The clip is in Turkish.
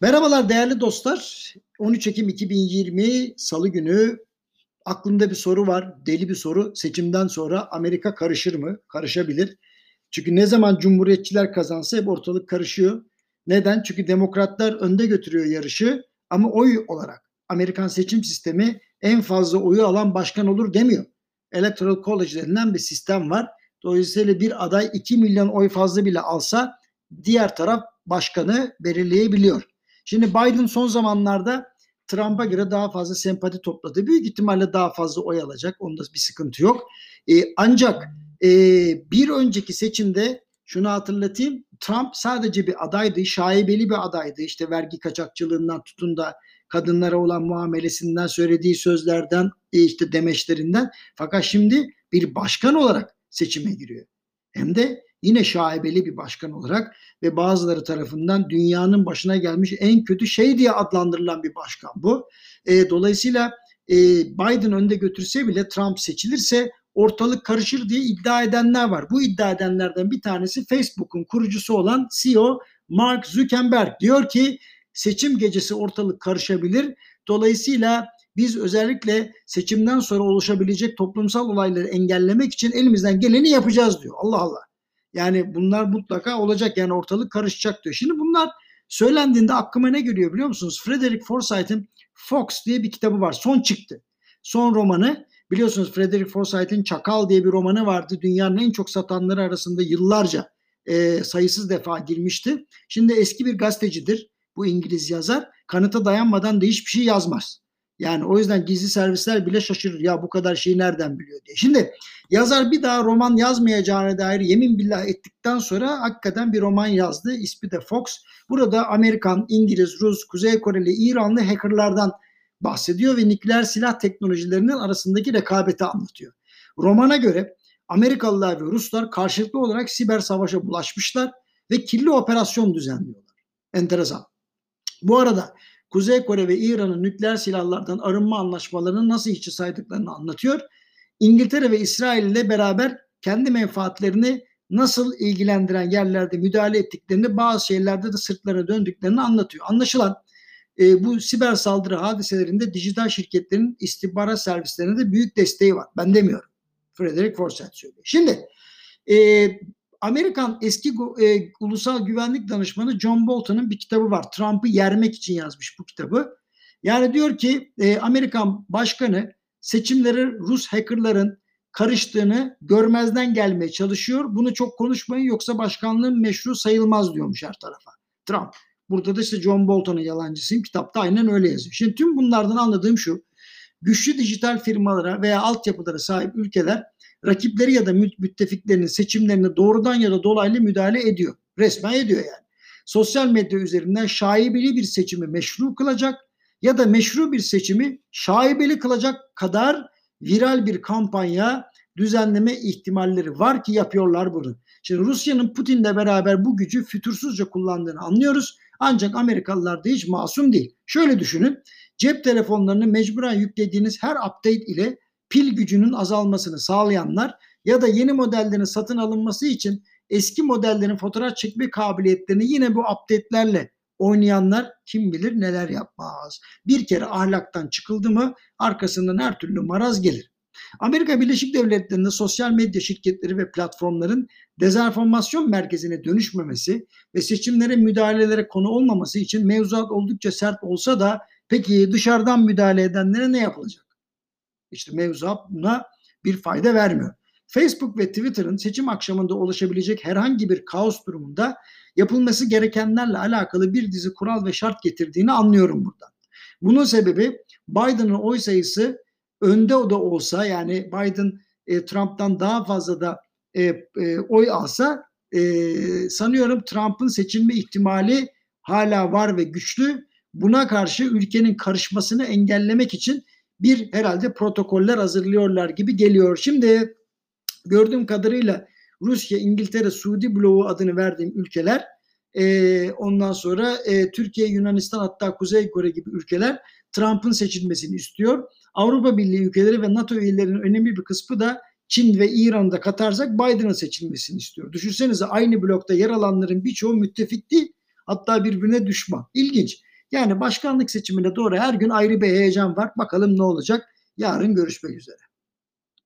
Merhabalar değerli dostlar. 13 Ekim 2020 Salı günü aklımda bir soru var. Deli bir soru. Seçimden sonra Amerika karışır mı? Karışabilir. Çünkü ne zaman cumhuriyetçiler kazansa hep ortalık karışıyor. Neden? Çünkü demokratlar önde götürüyor yarışı ama oy olarak Amerikan seçim sistemi en fazla oyu alan başkan olur demiyor. Electoral College denilen bir sistem var. Dolayısıyla bir aday 2 milyon oy fazla bile alsa diğer taraf başkanı belirleyebiliyor. Şimdi Biden son zamanlarda Trump'a göre daha fazla sempati topladı. Büyük ihtimalle daha fazla oy alacak. Onda bir sıkıntı yok. E, ancak e, bir önceki seçimde şunu hatırlatayım. Trump sadece bir adaydı. Şaibeli bir adaydı. İşte vergi kaçakçılığından tutun da kadınlara olan muamelesinden, söylediği sözlerden, e, işte demeçlerinden. Fakat şimdi bir başkan olarak seçime giriyor. Hem de yine şaibeli bir başkan olarak ve bazıları tarafından dünyanın başına gelmiş en kötü şey diye adlandırılan bir başkan bu. E, dolayısıyla e, Biden önde götürse bile Trump seçilirse ortalık karışır diye iddia edenler var. Bu iddia edenlerden bir tanesi Facebook'un kurucusu olan CEO Mark Zuckerberg diyor ki seçim gecesi ortalık karışabilir. Dolayısıyla biz özellikle seçimden sonra oluşabilecek toplumsal olayları engellemek için elimizden geleni yapacağız diyor. Allah Allah. Yani bunlar mutlaka olacak yani ortalık karışacak diyor. Şimdi bunlar söylendiğinde aklıma ne geliyor biliyor musunuz? Frederick Forsyth'in Fox diye bir kitabı var. Son çıktı. Son romanı biliyorsunuz Frederick Forsyth'in Çakal diye bir romanı vardı. Dünyanın en çok satanları arasında yıllarca e, sayısız defa girmişti. Şimdi eski bir gazetecidir bu İngiliz yazar. Kanıta dayanmadan da hiçbir şey yazmaz. Yani o yüzden gizli servisler bile şaşırır ya bu kadar şeyi nereden biliyor diye. Şimdi yazar bir daha roman yazmayacağına dair yemin billah ettikten sonra hakikaten bir roman yazdı. İsmi de Fox. Burada Amerikan, İngiliz, Rus, Kuzey Koreli, İranlı hackerlardan bahsediyor ve nükleer silah teknolojilerinin arasındaki rekabeti anlatıyor. Romana göre Amerikalılar ve Ruslar karşılıklı olarak siber savaşa bulaşmışlar ve kirli operasyon düzenliyorlar. Enteresan. Bu arada Kuzey Kore ve İran'ın nükleer silahlardan arınma anlaşmalarını nasıl hiçe saydıklarını anlatıyor. İngiltere ve İsrail ile beraber kendi menfaatlerini nasıl ilgilendiren yerlerde müdahale ettiklerini bazı şeylerde de sırtlarına döndüklerini anlatıyor. Anlaşılan e, bu siber saldırı hadiselerinde dijital şirketlerin istihbarat servislerine de büyük desteği var. Ben demiyorum. Frederick Forsyth söylüyor. Şimdi e, Amerikan eski e, ulusal güvenlik danışmanı John Bolton'un bir kitabı var. Trump'ı yermek için yazmış bu kitabı. Yani diyor ki e, Amerikan başkanı seçimleri Rus hackerların karıştığını görmezden gelmeye çalışıyor. Bunu çok konuşmayın yoksa başkanlığın meşru sayılmaz diyormuş her tarafa. Trump. Burada da işte John Bolton'un yalancısıyım. Kitapta aynen öyle yazıyor. Şimdi tüm bunlardan anladığım şu. Güçlü dijital firmalara veya altyapılara sahip ülkeler rakipleri ya da müttefiklerinin seçimlerine doğrudan ya da dolaylı müdahale ediyor. Resmen ediyor yani. Sosyal medya üzerinden şaibeli bir seçimi meşru kılacak ya da meşru bir seçimi şaibeli kılacak kadar viral bir kampanya düzenleme ihtimalleri var ki yapıyorlar bunu. Şimdi Rusya'nın Putin'le beraber bu gücü fütursuzca kullandığını anlıyoruz. Ancak Amerikalılar da hiç masum değil. Şöyle düşünün. Cep telefonlarını mecburen yüklediğiniz her update ile pil gücünün azalmasını sağlayanlar ya da yeni modellerin satın alınması için eski modellerin fotoğraf çekme kabiliyetlerini yine bu update'lerle oynayanlar kim bilir neler yapmaz. Bir kere ahlaktan çıkıldı mı arkasından her türlü maraz gelir. Amerika Birleşik Devletleri'nde sosyal medya şirketleri ve platformların dezenformasyon merkezine dönüşmemesi ve seçimlere müdahalelere konu olmaması için mevzuat oldukça sert olsa da peki dışarıdan müdahale edenlere ne yapılacak? İşte mevzuat buna bir fayda vermiyor. Facebook ve Twitter'ın seçim akşamında ulaşabilecek herhangi bir kaos durumunda yapılması gerekenlerle alakalı bir dizi kural ve şart getirdiğini anlıyorum buradan. Bunun sebebi Biden'ın oy sayısı önde o da olsa yani Biden e, Trump'tan daha fazla da e, e, oy alsa e, sanıyorum Trump'ın seçilme ihtimali hala var ve güçlü. Buna karşı ülkenin karışmasını engellemek için bir herhalde protokoller hazırlıyorlar gibi geliyor. Şimdi gördüğüm kadarıyla Rusya, İngiltere, Suudi bloğu adını verdiğim ülkeler e, ondan sonra e, Türkiye, Yunanistan hatta Kuzey Kore gibi ülkeler Trump'ın seçilmesini istiyor. Avrupa Birliği ülkeleri ve NATO üyelerinin önemli bir kısmı da Çin ve İran'da katarsak Biden'ın seçilmesini istiyor. Düşünsenize aynı blokta yer alanların birçoğu müttefik değil. Hatta birbirine düşman. İlginç. Yani başkanlık seçimine doğru her gün ayrı bir heyecan var. Bakalım ne olacak? Yarın görüşmek üzere.